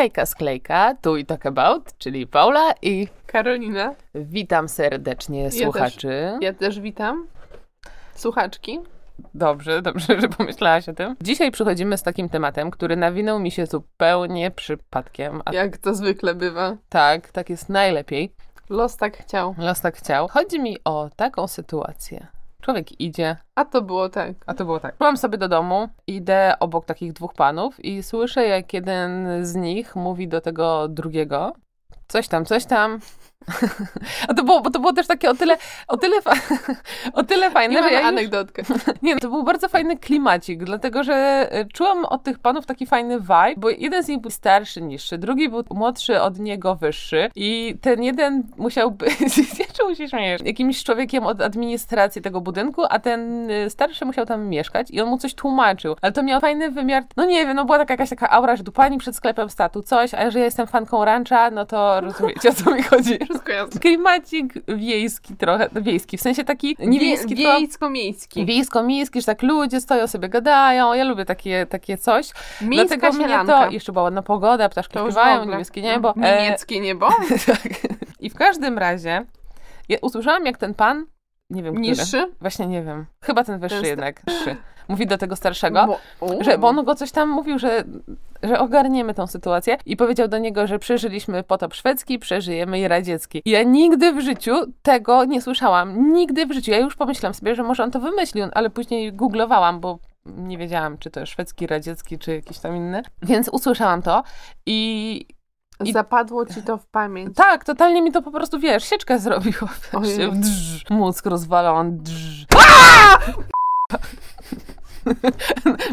Hejka sklejka, tu i talk about, czyli Paula i Karolina. witam serdecznie słuchaczy. Ja też witam. Słuchaczki. Dobrze, dobrze, że pomyślałaś o tym. Dzisiaj przychodzimy z takim tematem, który nawinął mi się zupełnie przypadkiem. A Jak to zwykle bywa. tak, tak jest najlepiej. Los tak chciał. Los tak chciał. Chodzi mi o taką sytuację. Człowiek idzie, A to było tak. a to było tak. Byłam sobie do domu, idę obok takich dwóch panów i słyszę, jak jeden z nich mówi do tego drugiego coś tam, coś tam. A to było, bo to było też takie o tyle, o tyle, fa- o tyle fajne, Nie że ja już, anegdotkę. nie, no, to był bardzo fajny klimacik, dlatego że e, czułam od tych panów taki fajny vibe, bo jeden z nich był starszy, niższy, drugi był młodszy od niego, wyższy i ten jeden musiał być, czemu się śmiejesz, jakimś człowiekiem od administracji tego budynku, a ten y, starszy musiał tam mieszkać i on mu coś tłumaczył, ale to miał fajny wymiar, no nie wiem, no była taka jakaś taka aura, że tu pani przed sklepem statu coś, a że ja jestem fanką rancha, no to rozumiecie o co mi chodzi. Wszystko jasne. Klimacik wiejski trochę, no wiejski, w sensie taki nie wiejski, tylko Wiejsko-miejski. wiejsko-miejski, że tak ludzie stoją sobie, gadają. Ja lubię takie, takie coś. Miejska Dlatego mnie sielanka. to, jeszcze była ładna pogoda, ptaszki śpiewają, niebieskie niebo. Niemieckie niebo. tak. I w każdym razie ja usłyszałam, jak ten pan, nie wiem, który. Niższy. Właśnie nie wiem. Chyba ten wyższy Ten jednak. Mówi do tego starszego. Bo. Że, bo on go coś tam mówił, że, że ogarniemy tą sytuację i powiedział do niego, że przeżyliśmy potop szwedzki, przeżyjemy i radziecki. I ja nigdy w życiu tego nie słyszałam. Nigdy w życiu. Ja już pomyślałam sobie, że może on to wymyślił, ale później googlowałam, bo nie wiedziałam, czy to szwedzki, radziecki, czy jakiś tam inny. Więc usłyszałam to i i- Zapadło ci to w pamięć. tak, totalnie mi to po prostu, wiesz, sieczkę zrobiło. Ojej. Drż, mózg rozwalony. Drż.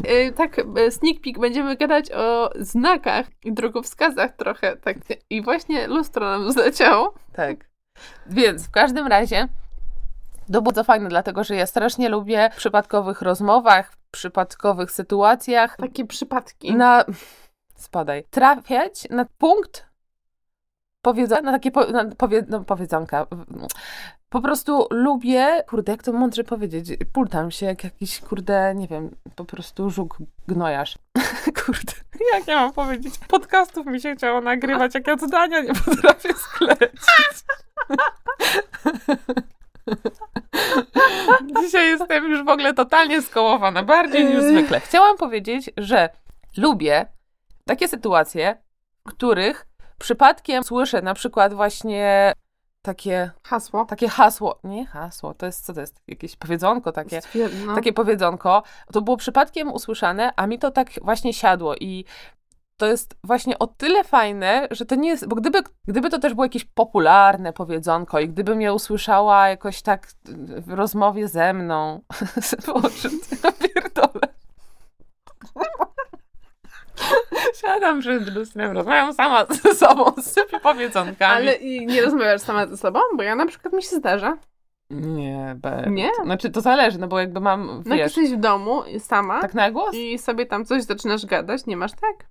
Y, tak, y, sneak peek, będziemy gadać o znakach i drogowskazach trochę, tak. I właśnie lustro nam zleciało. Tak. Więc w każdym razie to bardzo fajne, dlatego że ja strasznie lubię w przypadkowych rozmowach, w przypadkowych sytuacjach Takie przypadki. na... Spadaj. Trafiać na punkt powiedzenia, na takie po, na powie, no, powiedzonka. Po prostu lubię, kurde, jak to mądrze powiedzieć, pultam się jak jakiś, kurde, nie wiem, po prostu żuk gnojarz. kurde, jak ja mam powiedzieć? Podcastów mi się chciało nagrywać, jak ja zdania nie potrafię sklecić. Dzisiaj jestem już w ogóle totalnie skołowana, bardziej niż zwykle. Chciałam powiedzieć, że lubię takie sytuacje, w których przypadkiem słyszę na przykład właśnie takie, Hasło. takie hasło. Nie hasło, to jest co to jest? Jakieś powiedzonko takie. Stwier- no. Takie powiedzonko. To było przypadkiem usłyszane, a mi to tak właśnie siadło i to jest właśnie o tyle fajne, że to nie jest, bo gdyby, gdyby to też było jakieś popularne powiedzonko i gdybym je usłyszała jakoś tak w rozmowie ze mną, pierdolę. Siadam przed lustrem, rozmawiam sama ze sobą, sypię powiedzonkami. Ale i nie rozmawiasz sama ze sobą? Bo ja na przykład mi się zdarza. Nie, be... Nie? Znaczy to zależy, no bo jakby mam, No jak wiesz, jesteś w domu sama tak na głos? i sobie tam coś zaczynasz gadać, nie masz tak?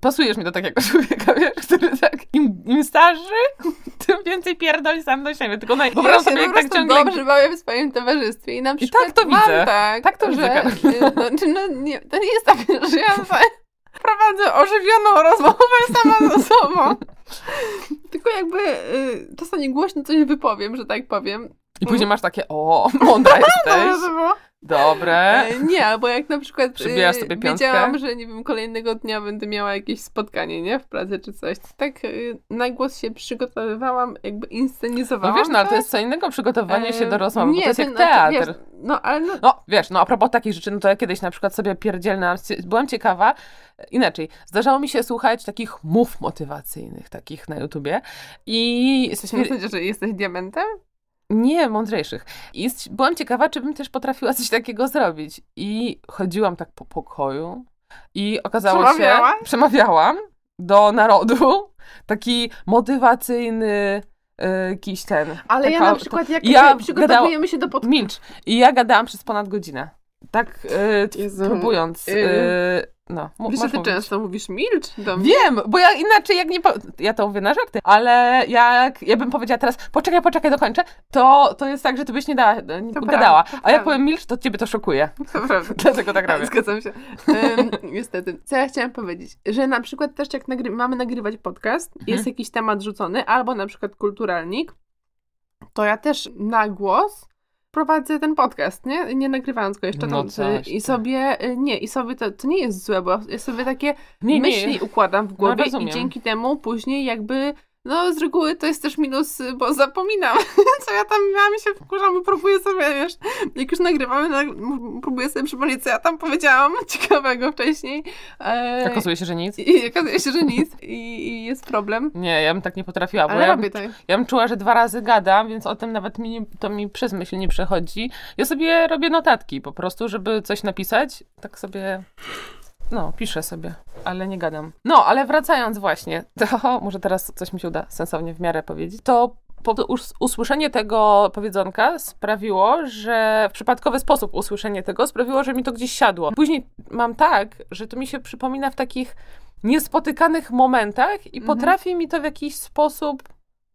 Pasujesz mi do takiego człowieka, wiesz, który tak, im, im starszy, tym więcej pierdoli sam do siebie, tylko naj... Ja się sobie, po tak prostu ciągle... dobrze bawię w swoim towarzystwie i na I przykład tak to mam widzę. tak, Tak to że, Karolina. y, no, no, nie, to nie jest tak, że ja za- prowadzę ożywioną rozmowę sama ze sobą. Tylko jakby y, czasami głośno coś wypowiem, że tak powiem. I później masz takie, o, mądra Dobrze jesteś, to było. dobre. E, Nie, albo jak na przykład Przybijasz y, sobie piątkę? wiedziałam, że nie wiem, kolejnego dnia będę miała jakieś spotkanie, nie? W pracy czy coś. Tak y, na głos się przygotowywałam, jakby No inscenizowałam. wiesz, no ale to jest co innego przygotowanie się do rozmowy, bo to jest to jak znaczy, teatr. Wiesz, no ale no, No, wiesz, no a propos takich rzeczy, no to ja kiedyś na przykład sobie pierdzielnęłam, byłam ciekawa, inaczej, zdarzało mi się słuchać takich mów motywacyjnych, takich na YouTubie i jesteś na zasadzie, że jesteś diamentem? Nie, mądrzejszych. I byłam ciekawa, czy bym też potrafiła coś takiego zrobić. I chodziłam tak po pokoju i okazało Przemawiałaś? się... Przemawiałam do narodu. Taki motywacyjny jakiś ten... Ale ja taka- na przykład jak ja ja przygotowujemy się do podcastu. Milcz. I ja gadałam przez ponad godzinę. Tak y, próbując... Y. No, mu- Wiesz, ty mówić. często mówisz milcz do mnie. Wiem, bo ja inaczej jak nie. Po... Ja to mówię na żarty, ale jak ja bym powiedziała teraz, poczekaj, poczekaj, dokończę, to, to jest tak, że ty byś nie, da, nie To gadała. prawda, A jak powiem milcz, to ciebie to szokuje. To prawda. Dlatego tak robię. Zgadzam się. Ym, niestety. Co ja chciałam powiedzieć? Że na przykład też jak nagry- mamy nagrywać podcast, Mhm. jest jakiś temat rzucony, albo na przykład kulturalnik, to ja też na głos prowadzę ten podcast, nie? Nie nagrywając go jeszcze. No coś I sobie, y, nie, i sobie to, to nie jest złe, bo ja sobie takie Nie, myśli nie. układam w głowie i rozumiem. dzięki temu później jakby no z reguły to jest też minus, bo zapominam, co ja tam miałam i się wkurzam i próbuję sobie, wiesz, jak już nagrywamy, próbuję sobie przypomnieć, co ja tam powiedziałam ciekawego wcześniej. E, Okazuje się, że nic. I okazuje się, że nic i, i jest problem. Nie, ja bym tak nie potrafiła, bo Ale ja, robię tak. ja bym czuła, że dwa razy gadam, więc o tym nawet mi, to mi przez myśl nie przechodzi. Ja sobie robię notatki po prostu, żeby coś napisać, tak sobie, no, piszę sobie, ale nie gadam. No, ale wracając właśnie, to może teraz coś mi się uda sensownie w miarę powiedzieć, to po us- usłyszenie tego powiedzonka sprawiło, że w przypadkowy sposób usłyszenie tego sprawiło, że mi to gdzieś siadło. Później mam tak, że to mi się przypomina w takich niespotykanych momentach i Mhm. potrafi mi to w jakiś sposób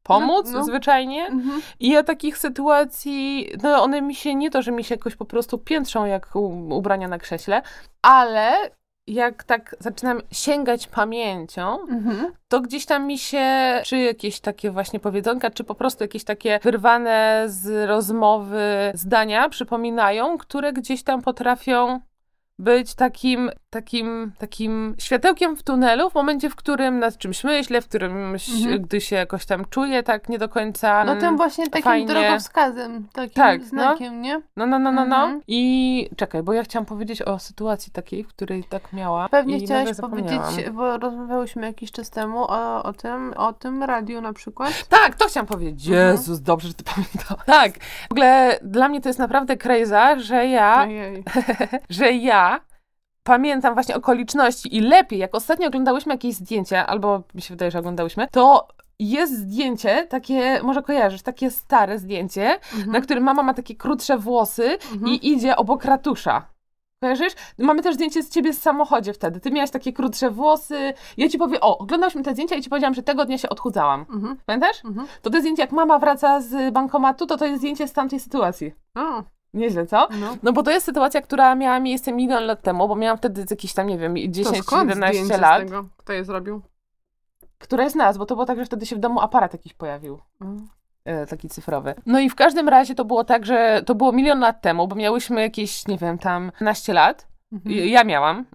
pomóc No, no. zwyczajnie. Mhm. I ja takich sytuacji, no one mi się nie to, że mi się jakoś po prostu piętrzą jak u, ubrania na krześle, ale jak tak zaczynam sięgać pamięcią, Mhm. to gdzieś tam mi się, czy jakieś takie właśnie powiedzonka, czy po prostu jakieś takie wyrwane z rozmowy zdania przypominają, które gdzieś tam potrafią być takim, takim, takim światełkiem w tunelu w momencie, w którym nad czymś myślę, w którym, Mhm. gdy się jakoś tam czuję tak nie do końca. No tym właśnie takim fajnie. drogowskazem, takim Tak, no. znakiem, nie? No, no, no, no, no. Mhm. I czekaj, bo ja chciałam powiedzieć o sytuacji takiej, w której tak miała. Pewnie chciałaś powiedzieć, bo rozmawiałyśmy jakiś czas temu o, o tym, o tym radiu na przykład. Tak, to chciałam powiedzieć. Mhm. Jezus, dobrze, że ty pamiętałaś. Tak, w ogóle dla mnie to jest naprawdę crazy, że ja, Ojej. że ja pamiętam właśnie okoliczności i lepiej, jak ostatnio oglądałyśmy jakieś zdjęcia, albo mi się wydaje, że oglądałyśmy, to jest zdjęcie, takie, może kojarzysz, takie stare zdjęcie, Mhm. na którym mama ma takie krótsze włosy Mhm. i idzie obok ratusza. Kojarzysz? Mamy też zdjęcie z ciebie w samochodzie wtedy. Ty miałaś takie krótsze włosy. Ja ci powiem, o, oglądałyśmy te zdjęcia i ci powiedziałam, że tego dnia się odchudzałam. Mhm. Pamiętasz? Mhm. To to zdjęcie, jak mama wraca z bankomatu, to to jest zdjęcie z tamtej sytuacji. O, Nieźle, co? no. No bo to jest sytuacja, która miała miejsce milion lat temu, bo miałam wtedy jakieś tam, nie wiem, To 10 skąd 11 zdjęcie lat. z tego? Kto je zrobił? Która jest nas, bo to było tak, że wtedy się w domu aparat jakiś pojawił. Mm. taki cyfrowy. No i w każdym razie to było tak, że to było milion lat temu, bo miałyśmy jakieś, nie wiem, tam 15 lat. Mhm. Ja miałam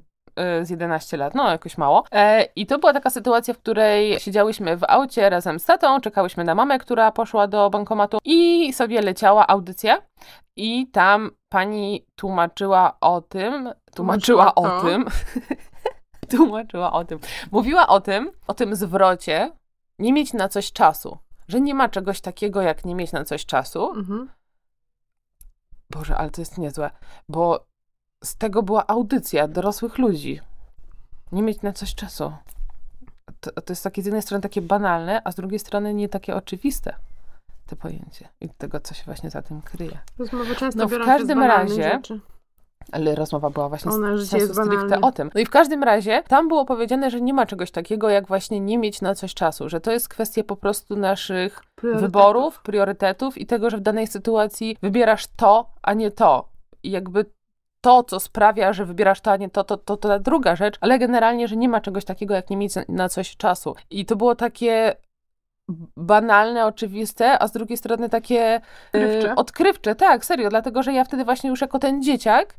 z 11 lat, no jakoś mało. E, I to była taka sytuacja, w której siedziałyśmy w aucie razem z tatą, czekałyśmy na mamę, która poszła do bankomatu i sobie leciała audycja. I tam pani tłumaczyła o tym, tłumaczyła o tym, tłumaczyła o tym, mówiła o tym, o tym zwrocie, nie mieć na coś czasu. Że nie ma czegoś takiego, jak nie mieć na coś czasu. Mhm. Boże, ale to jest niezłe, bo z tego była audycja dorosłych ludzi. Nie mieć na coś czasu. To, to jest takie z jednej strony takie banalne, a z drugiej strony nie takie oczywiste. To pojęcie i tego, co się właśnie za tym kryje. Rozmowy często No, w każdym razie- rzeczy. Ale rozmowa była właśnie Ona z sensu stricte o tym. No i w każdym razie tam było powiedziane, że nie ma czegoś takiego, jak właśnie nie mieć na coś czasu, że to jest kwestia po prostu naszych Priorytetów. wyborów, priorytetów i tego, że w danej sytuacji wybierasz to, a nie to. I jakby to, co sprawia, że wybierasz to, a nie to, to, to, to ta druga rzecz, ale generalnie, że nie ma czegoś takiego, jak nie mieć na- coś czasu. I to było takie banalne, oczywiste, a z drugiej strony takie Odkrywcze. e, odkrywcze, tak, serio, dlatego, że ja wtedy właśnie już jako ten dzieciak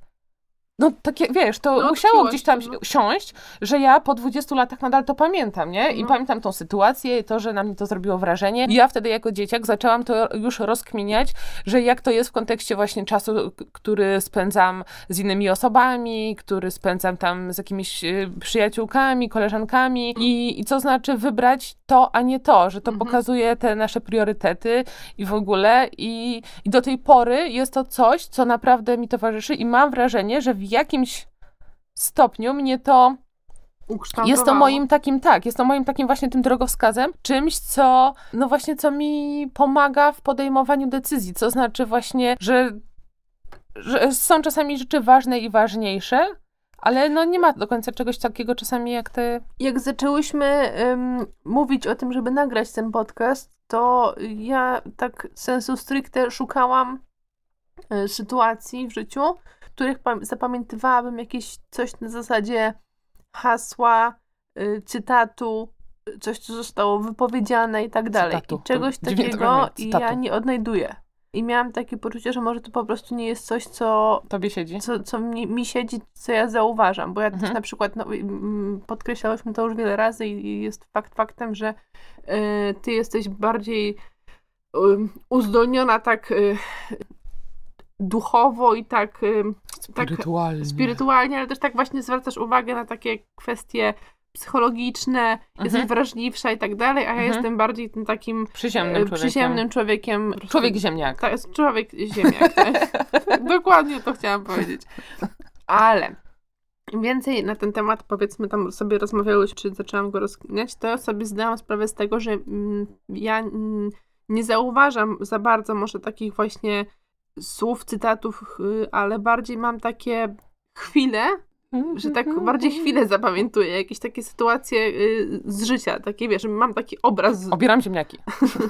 no takie, wiesz, to No, musiało gdzieś tam to, no. siąść, że ja po 20 latach nadal to pamiętam, nie? I No. pamiętam tą sytuację, to, że na mnie to zrobiło wrażenie. I ja wtedy jako dzieciak zaczęłam to już rozkminiać, że jak to jest w kontekście właśnie czasu, który spędzam z innymi osobami, który spędzam tam z jakimiś y, przyjaciółkami, koleżankami i, i co znaczy wybrać to, a nie to, że to Mhm. pokazuje te nasze priorytety i w ogóle i, i do tej pory jest to coś, co naprawdę mi towarzyszy i mam wrażenie, że w jakimś stopniu mnie to jest to moim takim, tak, jest to moim takim właśnie tym drogowskazem, czymś, co, no właśnie, co mi pomaga w podejmowaniu decyzji, co znaczy właśnie, że, że są czasami rzeczy ważne i ważniejsze, Ale no nie ma do końca czegoś takiego czasami jak te... Jak zaczęłyśmy ym, mówić o tym, żeby nagrać ten podcast, to ja tak sensu stricte szukałam y, sytuacji w życiu, których pam- zapamiętywałabym jakieś coś na zasadzie hasła, y, cytatu, y, coś, co zostało wypowiedziane i tak dalej. Cytatu. I czegoś To takiego cytatu. ja nie odnajduję. I miałam takie poczucie, że może to po prostu nie jest coś, co Tobie siedzi? co, co mi, mi siedzi, co ja zauważam, bo ja też Mhm. na przykład, no, mm, podkreślałyśmy to już wiele razy i, i jest fakt faktem, że y, ty jesteś bardziej y, uzdolniona tak y, duchowo i tak, y, tak Spirytualnie. spirytualnie, ale też tak właśnie zwracasz uwagę na takie kwestie psychologiczne, jesteś Mhm. wrażliwsza i tak dalej, a ja Mhm. jestem bardziej tym takim Przyziemnym y, człowiekiem. przyziemnym człowiekiem. po prostu- Człowiek ziemniak. tak, człowiek ziemniak. Tak. Dokładnie to chciałam powiedzieć. Ale więcej na ten temat, powiedzmy, tam sobie rozmawiałyśmy, czy zaczęłam go rozkminiać, to sobie zdałam sprawę z tego, że mm, ja mm, nie zauważam za bardzo może takich właśnie słów, cytatów, y, ale bardziej mam takie chwile, że tak bardziej chwile zapamiętuję, jakieś takie sytuacje y, z życia, takie wiesz, mam taki obraz Obieram ziemniaki.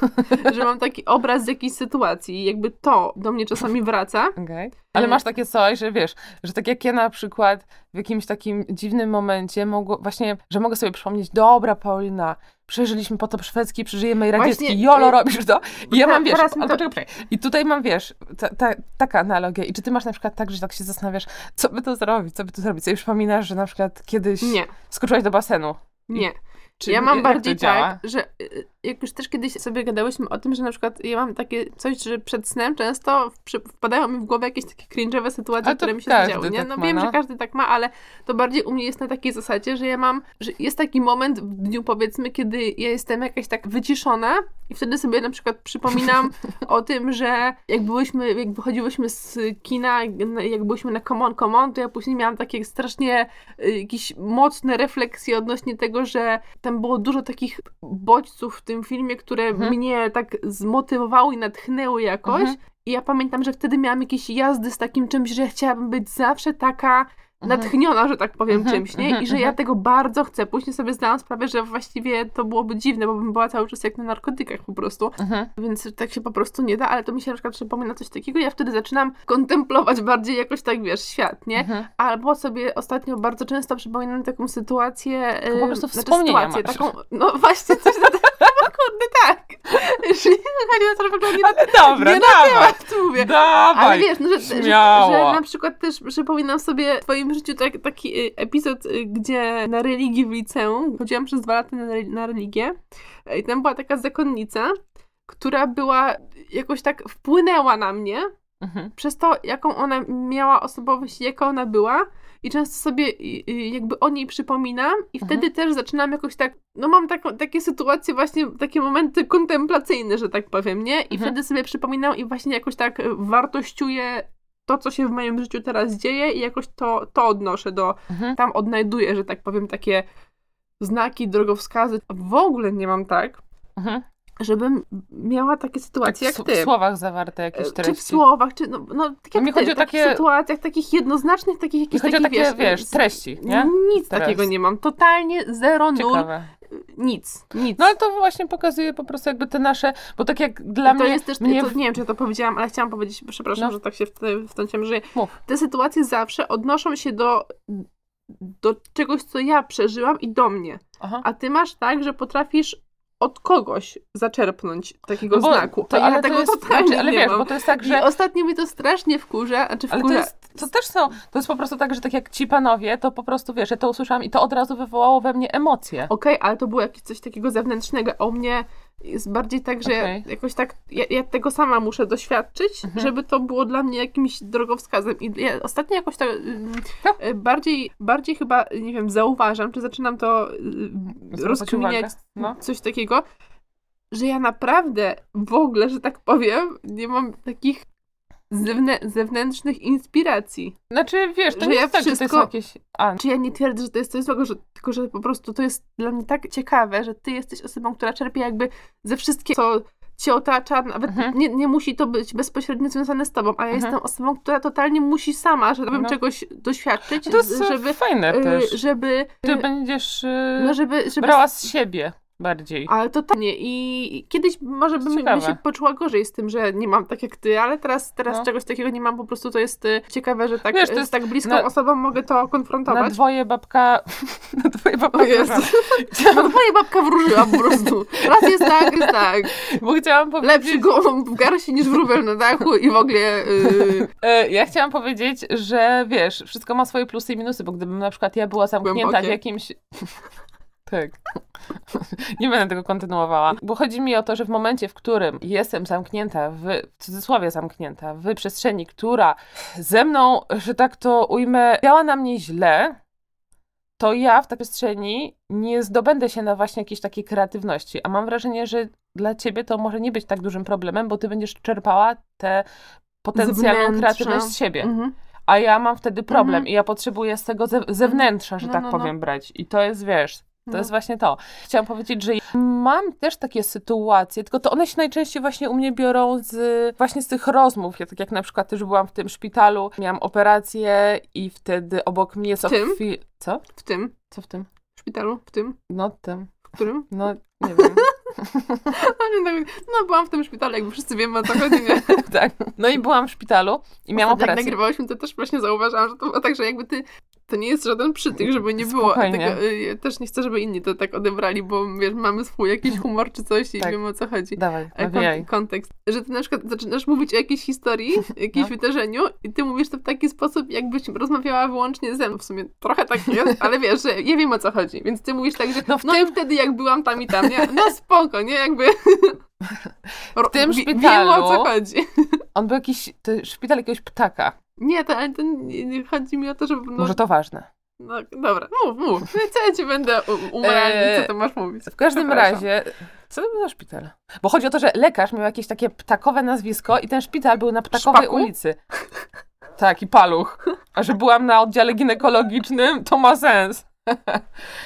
że mam taki obraz z jakiejś sytuacji i jakby to do mnie czasami wraca. Okay. Ale E, masz takie coś, że wiesz, że tak jak ja na przykład w jakimś takim dziwnym momencie mogło, właśnie, że mogę sobie przypomnieć, dobra Paulina, przeżyliśmy potop szwedzki, przeżyjemy i radziecki, Właśnie, jolo y, robisz to. I ja te- mam, wiesz, to- poczekaj, poczekaj. I tutaj mam, wiesz, ta, ta, taka analogia. I czy ty masz na przykład tak, że tak się zastanawiasz, co by to zrobić, co by to zrobić? Sobie przypominasz, że na przykład kiedyś Nie, skoczyłaś do basenu. nie. Czy ja mam bardziej tak, że y, jak już też kiedyś sobie gadałyśmy o tym, że na przykład ja mam takie coś, że przed snem często wpadają mi w głowę jakieś takie cringe'owe sytuacje, które mi się nie? tak No ma, wiem, no. że każdy tak ma, ale to bardziej u mnie jest na takiej zasadzie, że ja mam, że jest taki moment w dniu powiedzmy, kiedy ja jestem jakaś tak wyciszona i wtedy sobie na przykład przypominam o tym, że jak byłyśmy, jak wychodziłyśmy z kina, jak byłyśmy na Come On, Come On, to ja później miałam takie strasznie y, jakieś mocne refleksje odnośnie tego, że tam było dużo takich bodźców w tym filmie, które Mhm. mnie tak zmotywowały i natchnęły jakoś. Mhm. I ja pamiętam, że wtedy miałam jakieś jazdy z takim czymś, że chciałabym być zawsze taka. Natchniona, że tak powiem, Mhm, czymś, nie? mhm, I że ja mhm. tego bardzo chcę. Później sobie zdałam sprawę, że właściwie to byłoby dziwne, bo bym była cały czas jak na narkotykach po prostu. Mhm. Więc tak się po prostu nie da, ale to mi się na przykład przypomina coś takiego. Ja wtedy zaczynam kontemplować bardziej jakoś tak, wiesz, świat, nie? Mhm. Albo sobie ostatnio bardzo często przypominam taką sytuację. To po prostu znaczy wspomnienia sytuację, masz. taką, no właśnie coś na kurde, tak. Chodzi o to, że w ogóle nie na, Dobra, nie na dawaj. temat mówię. Dawaj. Ale wiesz, no, że, że, że na przykład też przypominam sobie w twoim życiu tak, taki y, epizod, y, gdzie na religii w liceum, chodziłam przez dwa lata na, na religię y, i tam była taka zakonnica, która była, jakoś tak wpłynęła na mnie Mhm. przez to, jaką ona miała osobowość, jaka ona była. I często sobie jakby o niej przypominam i Mhm. wtedy też zaczynam jakoś tak, no mam taką, takie sytuacje właśnie, takie momenty kontemplacyjne, że tak powiem, nie? I Mhm. wtedy sobie przypominam i właśnie jakoś tak wartościuję to, co się w moim życiu teraz dzieje i jakoś to, to odnoszę do, Mhm. tam odnajduję, że tak powiem, takie znaki, drogowskazy. W ogóle nie mam tak, Mhm. Żebym miała takie sytuacje Tak w, jak ty. w słowach zawarte jakieś Czy w treści. słowach, czy no, no tak jak mi ty, chodzi o w takich takie- sytuacjach, takich jednoznacznych, takich jakichś o takich, takie, wiesz, z- treści, nie? Nic Teraz. takiego nie mam. Totalnie zero, nul, Ciekawe. nic, nic. No ale to właśnie pokazuje po prostu jakby te nasze, bo tak jak dla to mnie, jest też, mnie to, nie wiem, czy ja to powiedziałam, ale chciałam powiedzieć, przepraszam, No. że tak się w, wtrąciłam, że Mów. te sytuacje zawsze odnoszą się do, do czegoś, co ja przeżyłam i do mnie. Aha. A ty masz tak, że potrafisz od kogoś zaczerpnąć takiego No bo znaku. To, a ja ale tego to jest, totalnie znaczy, ale nie wiesz, mam. bo to jest tak, I że ostatnio mi to strasznie wkurza, znaczy Ale to, wkurza, jest, to też są, to jest po prostu tak, że tak jak ci panowie, to po prostu wiesz, ja to usłyszałam i to od razu wywołało we mnie emocje. Okej, ale to było jakieś coś takiego zewnętrznego. A u mnie jest bardziej tak, że Okej. jakoś tak, ja, ja tego sama muszę doświadczyć, Mhm. żeby to było dla mnie jakimś drogowskazem. I ja ostatnio jakoś tak No. y, bardziej, bardziej chyba, nie wiem, zauważam, czy zaczynam to y, Zwracać rozkminiać. No. coś takiego, że ja naprawdę w ogóle, że tak powiem, nie mam takich zewnę- zewnętrznych inspiracji. Znaczy, wiesz, to Że nie ja jest tak, że to wszystko- są jakieś... A, Czy ja nie twierdzę, że to jest coś złego, że, tylko że po prostu to jest dla mnie tak ciekawe, że ty jesteś osobą, która czerpie jakby ze wszystkiego, co, cię otacza, nawet Mhm. nie, nie musi to być bezpośrednio związane z tobą, a ja Mhm. jestem osobą, która totalnie musi sama, żeby No. czegoś doświadczyć, To jest żeby, żeby, fajne y, też. żeby, Ty będziesz y, no żeby, żeby brała z siebie bardziej. ale totalnie. I kiedyś może bym, Ciekawe. się poczuła gorzej z tym, że nie mam tak jak ty, ale teraz, teraz No. czegoś takiego nie mam. Po prostu to jest y, ciekawe, że tak, Wiesz, to z jest tak bliską na- osobą mogę to Na konfrontować. dwoje babka... Na dwoje babka... Wróżyła. No twoja babka wróżyła po prostu. Raz jest tak, jest tak. Bo chciałam powiedzieć... Lepszy gołąb w garści niż wróbel na dachu i w ogóle... Yy, Ja chciałam powiedzieć, że wiesz, wszystko ma swoje plusy i minusy, bo gdybym na przykład ja była zamknięta w Głębokie. jakimś. Tak. Nie będę tego kontynuowała. Bo chodzi mi o to, że w momencie, w którym jestem zamknięta, w, w cudzysłowie zamknięta, w przestrzeni, która ze mną, że tak to ujmę, działa na mnie źle, to ja w takiej przestrzeni nie zdobędę się na właśnie jakiejś takiej kreatywności. A mam wrażenie, że dla ciebie to może nie być tak dużym problemem, bo ty będziesz czerpała tę potencjalną kreatywność z siebie. mhm. A ja mam wtedy problem Mhm. i ja potrzebuję z tego ze zewnętrza, że No, tak no, no. powiem, brać. I to jest, wiesz, to No. jest właśnie to. Chciałam powiedzieć, że mam też takie sytuacje, tylko to one się najczęściej właśnie u mnie biorą z właśnie z tych rozmów. Ja tak jak na przykład też byłam w tym szpitalu, miałam operację i wtedy obok mnie co tym? chwilę... Co? W tym Co w tym? szpitalu, w tym, No tym. w którym? No, nie wiem. No, tak, no byłam w tym szpitalu, jakby wszyscy wiemy o co chodzi, nie? tak. No i byłam w szpitalu i miałam Ostatnio Jak operację. nagrywałyśmy, to też właśnie zauważałam, że to było tak, że jakby ty, to nie jest żaden przytyk, żeby nie było Spokojnie. tego, y, ja też nie chcę, żeby inni to tak odebrali, bo wiesz, mamy swój jakiś humor czy coś i Tak. wiemy o co chodzi. Dawaj, E. Kont- kontekst, że ty na przykład zaczynasz mówić o jakiejś historii, jakimś No. wydarzeniu i ty mówisz to w taki sposób, jakbyś rozmawiała wyłącznie ze mną. W sumie trochę tak jest, ale wiesz, że ja wiem o co chodzi, więc ty mówisz tak, że No no, w no i wtedy jak byłam tam i tam, nie? No spoko, nie? Jakby... W tym szpitalu- Wiem o co chodzi. On był jakiś, to szpital jakiegoś ptaka. Nie, to, ale to nie, chodzi mi o to, żeby... No, Może to ważne. no dobra, mów, mów. No Co ja ci będę u- umoralnić, co ty masz mówić? W każdym razie, co to był za szpital? Bo chodzi o to, że lekarz miał jakieś takie ptakowe nazwisko i ten szpital był na ptakowej Szpaku? ulicy. Tak, i paluch. A że byłam na oddziale ginekologicznym, to ma sens.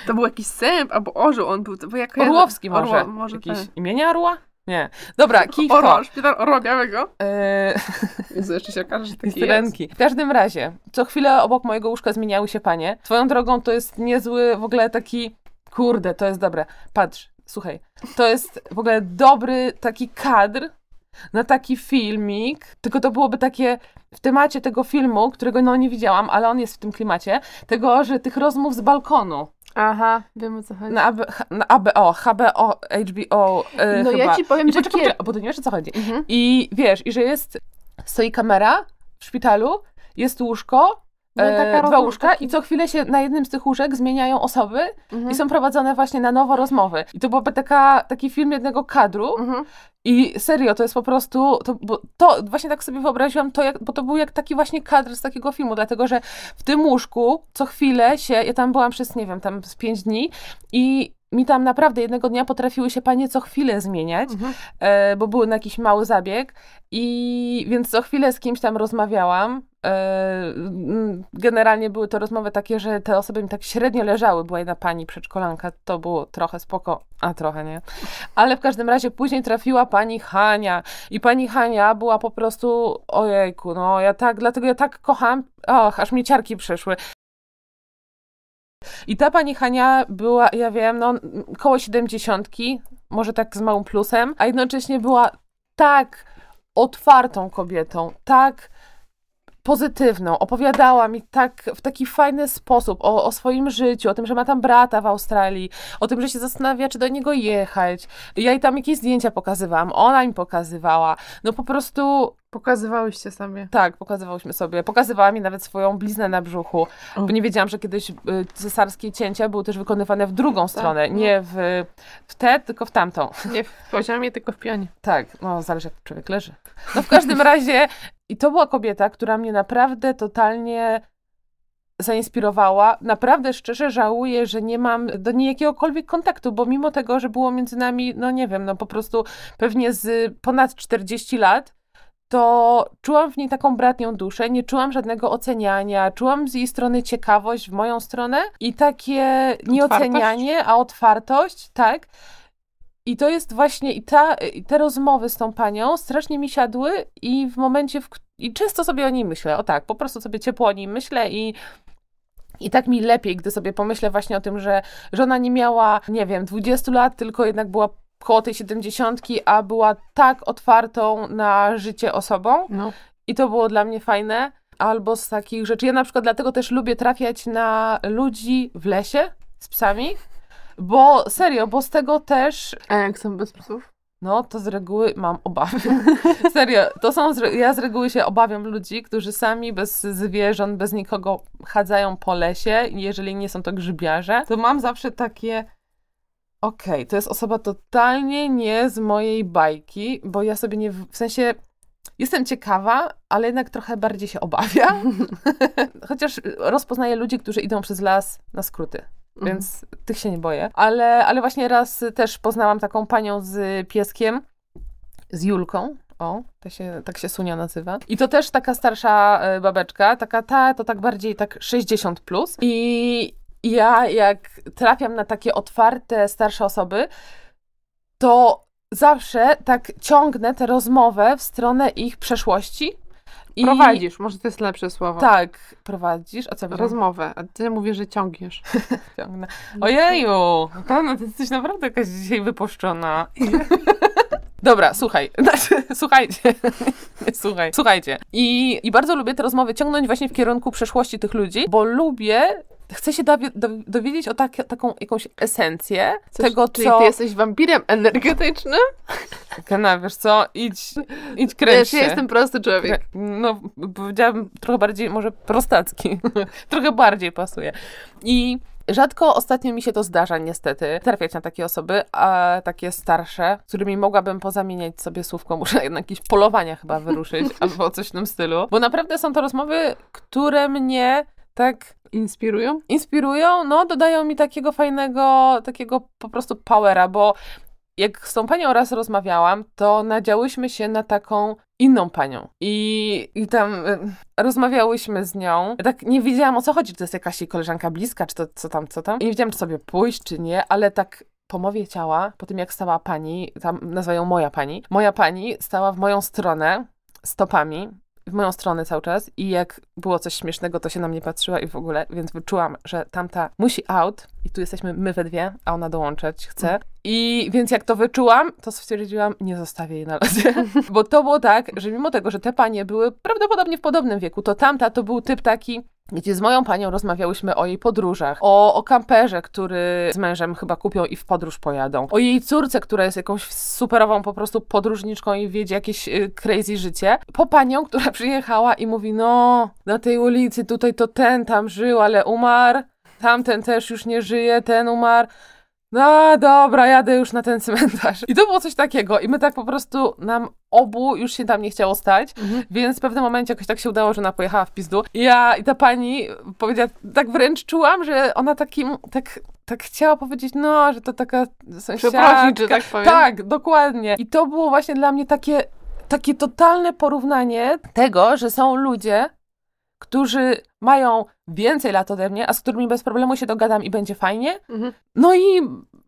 To był jakiś sęp albo orzeł, on był, bo jak Orłowski może. Może Jakieś tak. imienia Orła? Nie. Dobra, to. Orło, szpital Orła Białego. Eee, Jezu, jeszcze się okaże, że taki syrenki. W każdym razie, co chwilę obok mojego łóżka zmieniały się panie. Swoją drogą to jest niezły w ogóle taki. Kurde, to jest dobre. Patrz, słuchaj. To jest w ogóle dobry taki kadr na taki filmik. Tylko to byłoby takie w temacie tego filmu, którego no nie widziałam, ale on jest w tym klimacie. Tego, że tych rozmów z balkonu. Aha, wiem o co chodzi. Na, AB, na ABO, HBO, HBO. Yy, No ja chyba. ci powiem, I że poczekaj, kier- bo ty nie wiesz o co chodzi. Mhm. I wiesz, i że jest, stoi kamera w szpitalu, jest łóżko, No e, dwa łóżka i co chwilę się na jednym z tych łóżek zmieniają osoby Mhm. i są prowadzone właśnie na nowo rozmowy. I to byłby taka, taki film jednego kadru Mhm. i serio, to jest po prostu, to, bo to właśnie tak sobie wyobraziłam, to jak, bo to był jak taki właśnie kadr z takiego filmu, dlatego że w tym łóżku co chwilę się, ja tam byłam przez, nie wiem, tam z pięć dni i mi tam naprawdę jednego dnia potrafiły się panie co chwilę zmieniać, Mhm. e, bo były na jakiś mały zabieg i więc co chwilę z kimś tam rozmawiałam. E, generalnie były to rozmowy takie, że te osoby mi tak średnio leżały. Była jedna pani przedszkolanka, to było trochę spoko, a trochę nie. Ale w każdym razie później trafiła pani Hania i pani Hania była po prostu, ojejku, no ja tak, dlatego ja tak kocham, och, aż mi ciarki przeszły. I ta pani Hania była, ja wiem, no koło siedemdziesiątki, może tak z małym plusem, a jednocześnie była tak otwartą kobietą, tak pozytywną. Opowiadała mi tak w taki fajny sposób o, o swoim życiu, o tym, że ma tam brata w Australii, o tym, że się zastanawia, czy do niego jechać. Ja jej tam jakieś zdjęcia pokazywałam, ona mi pokazywała. No po prostu Pokazywałyście sobie. tak, pokazywałyśmy sobie. Pokazywała mi nawet swoją bliznę na brzuchu, O. bo nie wiedziałam, że kiedyś y, cesarskie cięcia były też wykonywane w drugą stronę, no. nie w, w tę, tylko w tamtą. Nie w poziomie, tylko w pionie. Tak, no zależy jak człowiek leży. No w każdym razie i to była kobieta, która mnie naprawdę totalnie zainspirowała. Naprawdę szczerze żałuję, że nie mam do niej jakiegokolwiek kontaktu, bo mimo tego, że było między nami, no nie wiem, no po prostu pewnie z ponad 40 lat, to czułam w niej taką bratnią duszę, nie czułam żadnego oceniania, czułam z jej strony ciekawość w moją stronę i takie nieocenianie, a otwartość, tak. I to jest właśnie, i, ta, i te rozmowy z tą panią strasznie mi siadły i w momencie, w, i często sobie o niej myślę, o tak, po prostu sobie ciepło o niej myślę i i tak mi lepiej, gdy sobie pomyślę właśnie o tym, że żona nie miała, nie wiem, 20 lat, tylko jednak była koło tej 70, a była tak otwartą na życie osobą. No. I to było dla mnie fajne. Albo z takich rzeczy. Ja na przykład dlatego też lubię trafiać na ludzi w lesie z psami, bo serio, bo z tego też A jak są bez psów? no, to z reguły mam obawy. Serio, to są, z, ja z reguły się obawiam ludzi, którzy sami bez zwierząt, bez nikogo chadzają po lesie, jeżeli nie są to grzybiarze, to mam zawsze takie, okej, to jest osoba totalnie nie z mojej bajki, bo ja sobie nie, w w sensie, jestem ciekawa, ale jednak trochę bardziej się obawiam, chociaż rozpoznaję ludzi, którzy idą przez las na skróty. Mhm. Więc tych się nie boję. Ale, ale właśnie raz też poznałam taką panią z pieskiem, z Julką. O, to się, tak się Sunia nazywa. I to też taka starsza e, babeczka, taka ta, to tak bardziej tak 60 plus. I ja jak trafiam na takie otwarte, starsze osoby, to zawsze tak ciągnę tę rozmowę w stronę ich przeszłości. I Prowadzisz, może to jest lepsze słowo. Tak, prowadzisz. A co Rozmowę, a ty mówisz, że ciągniesz. ciągnę? Ojeju, Pana, ty jesteś naprawdę jakaś dzisiaj wypuszczona. Dobra, słuchaj, znaczy, słuchajcie, słuchaj, słuchajcie. I, I bardzo lubię te rozmowy ciągnąć właśnie w kierunku przeszłości tych ludzi, bo lubię, chcę się dowie, do, dowiedzieć o tak, taką jakąś esencję Coś, tego, czyli co... ty jesteś wampirem energetycznym? Kena, wiesz co, idź, idź kręć Wiesz, się. ja jestem prosty człowiek. No, powiedziałabym trochę bardziej, może prostacki. trochę bardziej pasuje. I rzadko ostatnio mi się to zdarza, niestety, trafiać na takie osoby, a takie starsze, z którymi mogłabym pozamieniać sobie słówko. Muszę na jakieś polowania chyba wyruszyć, albo coś w tym stylu. Bo naprawdę są to rozmowy, które mnie tak Inspirują? inspirują, no, dodają mi takiego fajnego, takiego po prostu powera, bo jak z tą panią raz rozmawiałam, to nadziałyśmy się na taką inną panią. I, i tam y, rozmawiałyśmy z nią. Tak nie wiedziałam o co chodzi, czy to jest jakaś jej koleżanka bliska, czy to co tam, co tam. I nie wiedziałam, czy sobie pójść, czy nie, ale tak po mowie ciała, po tym jak stała pani, tam nazywają moja pani, moja pani stała w moją stronę stopami, w moją stronę cały czas i jak było coś śmiesznego, to się na mnie patrzyła i w ogóle, więc wyczułam, że tamta musi out i tu jesteśmy my we dwie, a ona dołączać chce. I więc jak to wyczułam, to stwierdziłam, nie zostawię jej na lodzie. Bo to było tak, że mimo tego, że te panie były prawdopodobnie w podobnym wieku, to tamta to był typ taki, gdzie z moją panią rozmawiałyśmy o jej podróżach, o, o kamperze, który z mężem chyba kupią i w podróż pojadą, o jej córce, która jest jakąś superową po prostu podróżniczką i wiedzie jakieś y, crazy życie, po panią, która przyjechała i mówi, no, na tej ulicy tutaj to ten tam żył, ale umarł, tamten też już nie żyje, ten umarł. No dobra, jadę już na ten cmentarz. I to było coś takiego. I my tak po prostu, nam obu już się tam nie chciało stać, Mhm. więc w pewnym momencie jakoś tak się udało, że ona pojechała w pizdu. I ja, i ta pani powiedziała, tak wręcz czułam, że ona takim, tak, tak chciała powiedzieć, no, że to taka sąsiadka. Że tak powiem. Tak, dokładnie. I to było właśnie dla mnie takie, takie totalne porównanie tego, że są ludzie, którzy mają więcej lat ode mnie, a z którymi bez problemu się dogadam i będzie fajnie. Mhm. No i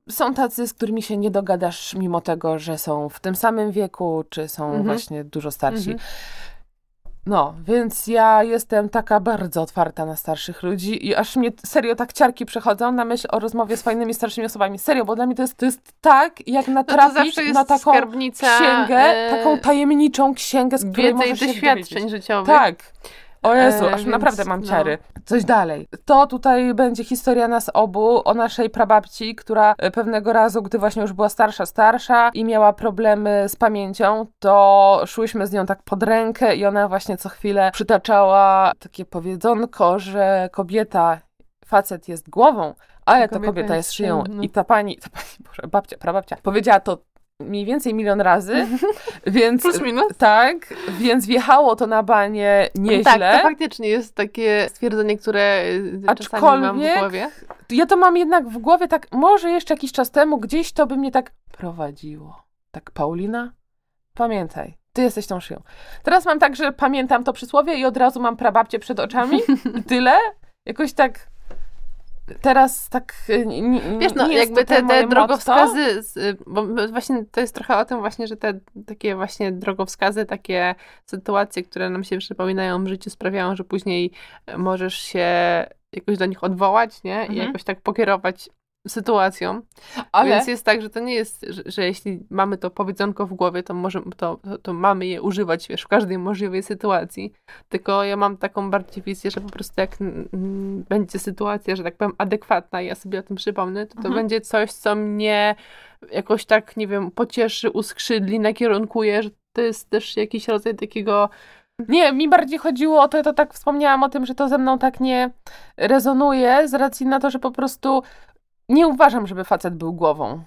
są tacy, z którymi się nie dogadasz, mimo tego, że są w tym samym wieku, czy są Mhm. właśnie dużo starsi. Mhm. No, więc ja jestem taka bardzo otwarta na starszych ludzi i aż mnie serio tak ciarki przechodzą na myśl o rozmowie z fajnymi starszymi osobami. Serio, bo dla mnie to jest, to jest tak, jak No natrafić jest na taką księgę, e, taką tajemniczą księgę, z której wiedzy i możesz się doświadczeń dowiedzieć. życiowych. Tak. O Jezu, E, aż więc naprawdę mam no. ciary. Coś dalej. To tutaj będzie historia nas obu, o naszej prababci, która e, pewnego razu, gdy właśnie już była starsza, starsza i miała problemy z pamięcią, to szłyśmy z nią tak pod rękę i ona właśnie co chwilę przytaczała takie powiedzonko, że kobieta, facet jest głową, ale to Kobieta kobieta jest szyją, no. I ta pani, ta pani, Boże, babcia, prababcia, powiedziała to mniej więcej milion razy, więc Plus minus. tak, więc wjechało to na banie nieźle. Tak, to faktycznie jest takie stwierdzenie, które y, czasami mam w Aczkolwiek- głowie. Ja to mam jednak w głowie tak, może jeszcze jakiś czas temu gdzieś to by mnie tak prowadziło. Tak, Paulina, pamiętaj, ty jesteś tą szyją. Teraz mam tak, że pamiętam to przysłowie i od razu mam prababcię przed oczami i tyle. Jakoś tak teraz tak y, nie, nie, Wiesz, no nie jakby te, te drogowskazy, z, bo właśnie to jest trochę o tym właśnie, że te takie właśnie drogowskazy, takie sytuacje, które nam się przypominają w życiu sprawiają, że później możesz się jakoś do nich odwołać, nie? I Mhm. jakoś tak pokierować sytuacją. Ale Więc jest tak, że to nie jest, że, że jeśli mamy to powiedzonko w głowie, to, może, to, to, to mamy je używać, wiesz, w każdej możliwej sytuacji. Tylko ja mam taką bardziej wizję, że po prostu jak będzie sytuacja, że tak powiem, adekwatna i ja sobie o tym przypomnę, to to Mhm. będzie coś, co mnie jakoś tak, nie wiem, pocieszy, uskrzydli, nakierunkuje, że to jest też jakiś rodzaj takiego Nie, mi bardziej chodziło o to, to tak wspomniałam o tym, że to ze mną tak nie rezonuje z racji na to, że po prostu nie uważam, żeby facet był głową.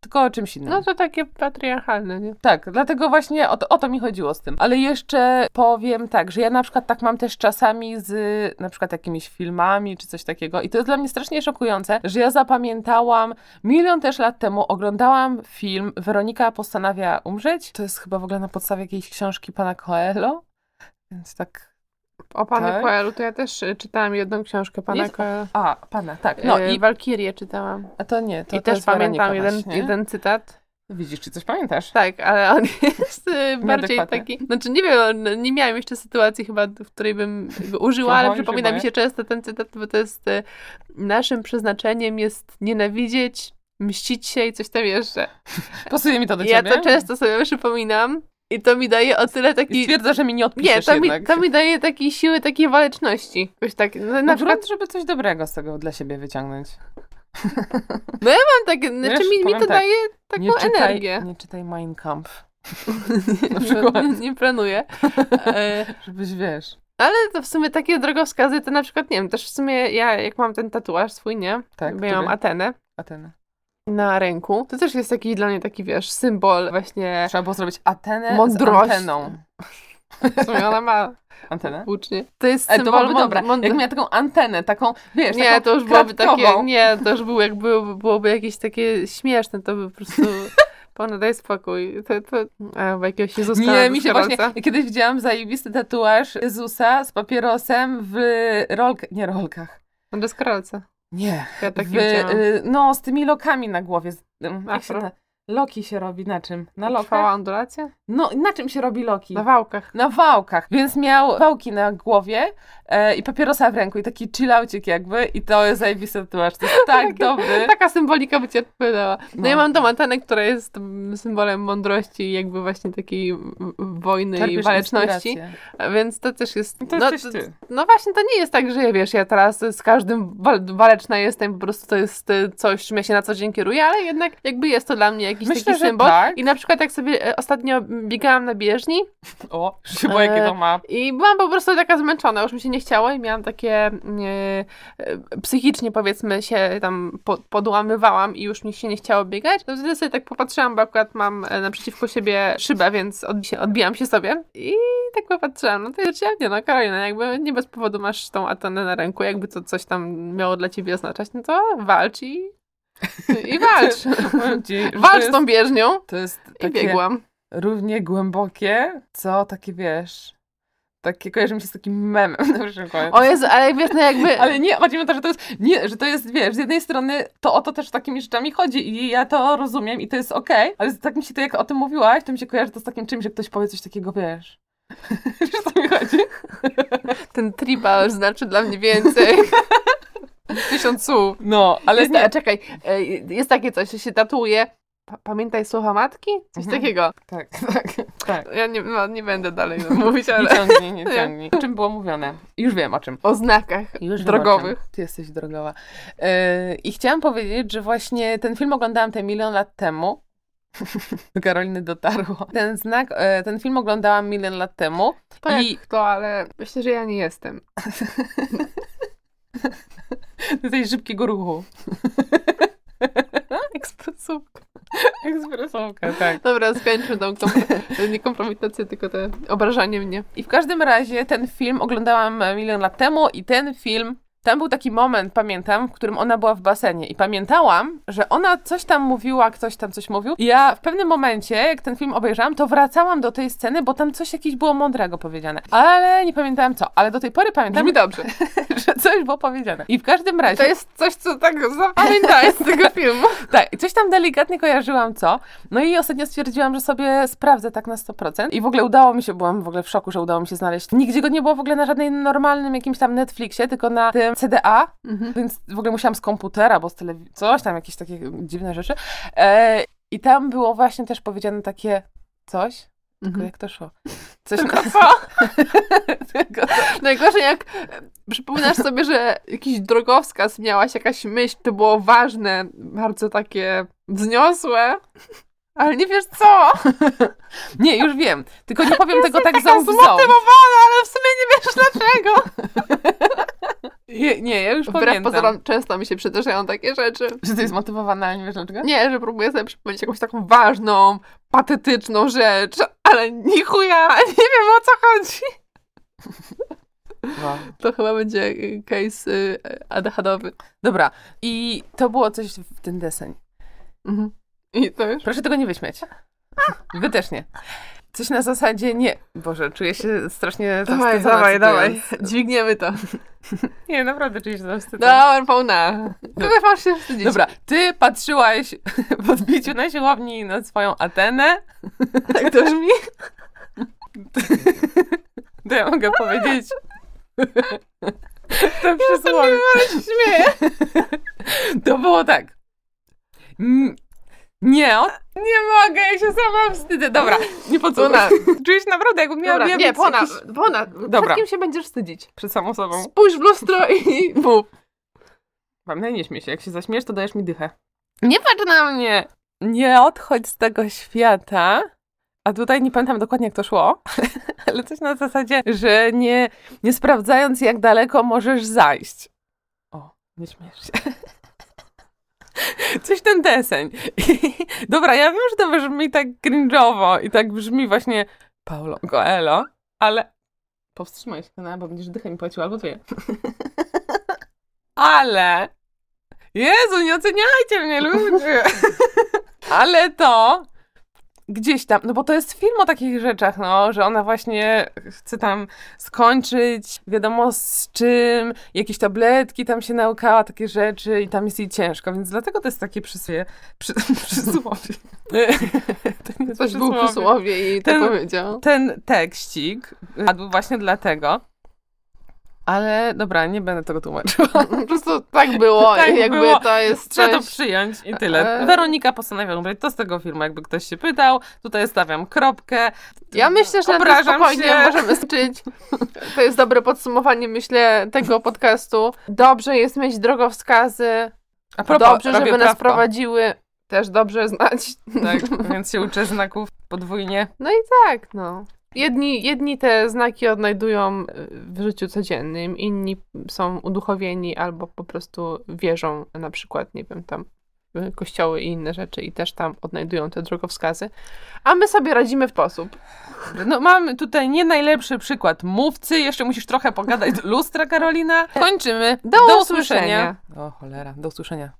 Tylko o czymś innym. no to takie patriarchalne, nie? Tak, dlatego właśnie o to, o to mi chodziło z tym. Ale jeszcze powiem tak, że ja na przykład tak mam też czasami z na przykład jakimiś filmami czy coś takiego i to jest dla mnie strasznie szokujące, że ja zapamiętałam milion też lat temu oglądałam film Weronika postanawia umrzeć. To jest chyba w ogóle na podstawie jakiejś książki pana Coelho. Więc tak. O panu Tak. To ja też y, czytałam jedną książkę pana Jest-. A, pana, tak. No No i Walkirię czytałam. a to nie, to I to też pamiętam jeden, jeden cytat. Widzisz, czy coś pamiętasz? Tak, ale on jest y, bardziej taki. Znaczy nie wiem, nie miałam jeszcze sytuacji chyba, w której bym użyła, ale przypomina mi się często ten cytat, bo to jest y, naszym przeznaczeniem jest nienawidzieć, mścić się i coś tam jeszcze. Pasuje mi to do I ja ciebie. to często sobie przypominam i to mi daje o tyle I taki... stwierdza, że mi nie Nie, odpiszesz to mi, jednak. to mi daje takiej siły, takiej waleczności. Jakoś tak, no, na Na przykład przykład, żeby coś dobrego z tego dla siebie wyciągnąć. mam takie, znaczy Wiesz, mi, mi to tak, daje taką nie czytaj, energię. Nie czytaj Mein Kampf, Na przykład. Nie, nie planuję. E, żebyś wiesz. Ale to w sumie takie drogowskazy to na przykład, nie wiem, też w sumie ja jak mam ten tatuaż swój, nie? Tak, Bo ja mam? Atenę Atenę. Na ręku. To też jest taki dla mnie taki, wiesz, symbol właśnie, Trzeba było zrobić Atenę Mądrości. z anteną. w sumie ona ma Antenę? włócznie. To jest E, to symbol byłoby dobra. mąd- Jak miała taką antenę, taką, wiesz, Nie, taką to już byłoby takie, kratkową. nie, to już było, jak byłoby, byłoby jakieś takie śmieszne, to by po prostu, pana daj spokój. To, to, a, jakiegoś Jezuska Nie, mi się właśnie, kiedyś widziałam zajebisty tatuaż Jezusa z papierosem w rolkach, nie rolkach. Na deskorolce. Nie. Ja w, widziałam. y, no, z tymi lokami na głowie. Z, ym, jak się Afro. Loki się robi na czym? Na Trwała lokach? ondulacja? No, na czym się robi loki? Na wałkach. Na wałkach, więc miał wałki na głowie e, i papierosa w ręku i taki chillaucik jakby i to jest zajebisty tatuaż, to jest tak dobry. Taka symbolika by ci odpowiadała. No, No. ja mam tą antenę, która jest symbolem mądrości i jakby właśnie takiej wojny i Czerpiesz waleczności. inspirację. A Więc to też jest... To no, ty. no właśnie, to nie jest tak, że wiesz, ja teraz z każdym wal waleczna jestem, po prostu to jest y, coś, czym ja się na co dzień kieruję, ale jednak jakby jest to dla mnie jakiś Myślę, taki symbol. tak. I na przykład jak sobie e, ostatnio biegałam na bieżni O, boję, jakie to ma. i byłam po prostu taka zmęczona, już mi się nie chciało i miałam takie e, e, psychicznie powiedzmy się tam po, podłamywałam i już mi się nie chciało biegać. To wtedy sobie tak popatrzyłam, bo akurat mam e, naprzeciwko siebie szybę, więc odbi się, odbijam się sobie i tak popatrzyłam, no to jest nie no Karolina, jakby nie bez powodu masz tą atenę na ręku, jakby to coś tam miało dla ciebie oznaczać, no to walcz i, i walcz. Ci, walcz jest, tą bieżnią to jest i takie biegłam. równie głębokie, co takie wiesz, takie kojarzy mi się z takim memem na przykład. O Jezu, ale wiesz, no jakby... Ale nie, chodzi mi o to, że to jest, nie, że to jest, wiesz, z jednej strony to o to też takimi rzeczami chodzi i ja to rozumiem i to jest okej, ale tak mi się to, jak o tym mówiłaś, to mi się kojarzy to z takim czymś, że ktoś powie coś takiego, wiesz. Wiesz, co mi chodzi? Ten tribal znaczy dla mnie więcej. Tysiąc słów. No, ale jest, nie. czekaj, e, jest takie coś, że się tatuuje. Pa- pamiętaj słowa matki? Coś Mhm. takiego. Tak, tak, tak. Ja nie, no, nie będę dalej mówić, Nie ale ciągnij, nie ciągnij. O czym było mówione? Już wiem o czym. o znakach Już drogowych. Ty jesteś drogowa. Yy, I chciałam powiedzieć, że właśnie ten film oglądałam te milion lat temu. Do Karoliny dotarło. Ten znak, e, ten film oglądałam milion lat temu. To jak I- to, ale myślę, że ja nie jestem. Do tej szybkiego ruchu. Ekspresówka. Ekspresówka, tak. Dobra, skończmy tą nie kompromitację, tylko te obrażanie mnie. I w każdym razie ten film oglądałam milion lat temu i ten film tam był taki moment, pamiętam, w którym ona była w basenie i pamiętałam, że ona coś tam mówiła, ktoś tam coś mówił i ja w pewnym momencie, jak ten film obejrzałam, to wracałam do tej sceny, bo tam coś jakieś było mądrego powiedziane. Ale nie pamiętałam co, ale do tej pory pamiętam, Brzmi dobrze. że coś było powiedziane. I w każdym razie... To jest coś, co tak zapamiętałeś z tego filmu. Tak, i coś tam delikatnie kojarzyłam co. No i ostatnio stwierdziłam, że sobie sprawdzę tak na 100%. I w ogóle udało mi się, byłam w ogóle w szoku, że udało mi się znaleźć. Nigdzie go nie było w ogóle na żadnym normalnym jakimś tam Netflixie, tylko na tym CDA, Mhm. więc w ogóle musiałam z komputera, bo z telewizji, coś tam, jakieś takie dziwne rzeczy. E, I tam było właśnie też powiedziane takie coś, tylko Mhm. jak to szło? Coś Tylko na... co? tylko to... Najgorzej jak przypominasz sobie, że jakiś drogowskaz miałaś, jakaś myśl, to było ważne, bardzo takie wzniosłe, ale nie wiesz co. Nie, już wiem, tylko nie powiem tego tak ząb. zmotywowana, ale w sumie nie wiesz dlaczego. Nie, nie, ja już Wbrew pamiętam. pozorom często mi się przydarzają takie rzeczy. Że ty jest zmotywowana, ale nie wiesz dlaczego? Nie, że próbuję sobie przypomnieć jakąś taką ważną, patetyczną rzecz, ale ni chuja, nie wiem o co chodzi. Wow. To chyba będzie y, case y, ADHD-owy. Dobra, i to było coś w ten deseń. Mhm. I to już? Proszę tego nie wyśmieć. Wy też nie. Coś na zasadzie nie. Boże, czuję się strasznie Dawaj, dawaj, dawaj. Dźwigniemy to. Nie, naprawdę czuję się zawstydzona. Dobra, pełna. Ty masz się wstydzić. Dobra, ty patrzyłaś w odbiciu na siłowni na swoją Atenę. Tak to brzmi? To ja mogę powiedzieć. To przysłowie. To było tak. Nie, nie mogę, ja się sama wstydzę. Dobra, nie podsłuchaj. Czuję się naprawdę, jakbym miała Dobra, nie, jakiś- Pona, Pona. Dobra. Przed kim się będziesz wstydzić? Przed samą sobą. Spójrz w lustro i mów. Pamiętaj, nie śmiej się. Jak się zaśmiesz, to dajesz mi dychę. Nie patrz na mnie! Nie odchodź z tego świata. A tutaj nie pamiętam dokładnie, jak to szło, ale coś na zasadzie, że nie, nie sprawdzając, jak daleko możesz zajść. O, nie śmiesz się. Coś ten deseń. Dobra, ja wiem, że to brzmi tak cringe'owo i tak brzmi właśnie Paulo Coelho, ale powstrzymaj się, no, bo będziesz dychę mi płacił, albo dwie. Ale Jezu, nie oceniajcie mnie, ludzie. Ale to gdzieś tam, no bo to jest film o takich rzeczach, no, że ona właśnie chce tam skończyć, wiadomo z czym, jakieś tabletki tam się naukała, takie rzeczy i tam jest jej ciężko, więc dlatego to jest takie przysłowie. Przy, przysłowie. to nie jest Coś był przysłowie. przysłowie i to Ten- powiedział. Ten tekstik padł właśnie dlatego, ale dobra, nie będę tego tłumaczyła. Po prostu tak było Tak jakby było. to jest Trzeba to przyjąć i tyle. E. Weronika postanowiła umrzeć. To z tego filmu, jakby ktoś się pytał. Tutaj stawiam kropkę. Ja myślę, że na spokojnie się. możemy skończyć. To jest dobre podsumowanie, myślę, tego podcastu. Dobrze jest mieć drogowskazy. A propos, Dobrze, żeby nas prawko. prowadziły. Też dobrze znać. Tak, więc się uczę znaków podwójnie. No i tak, no. Jedni, jedni te znaki odnajdują y, w życiu codziennym, inni są uduchowieni albo po prostu wierzą na przykład, nie wiem, tam w kościoły i inne rzeczy i też tam odnajdują te drogowskazy. A my sobie radzimy w sposób. No mamy tutaj nie najlepszy przykład mówcy. Jeszcze musisz trochę pogadać do lustra, Karolina. Kończymy. Do usłyszenia. O cholera, do usłyszenia.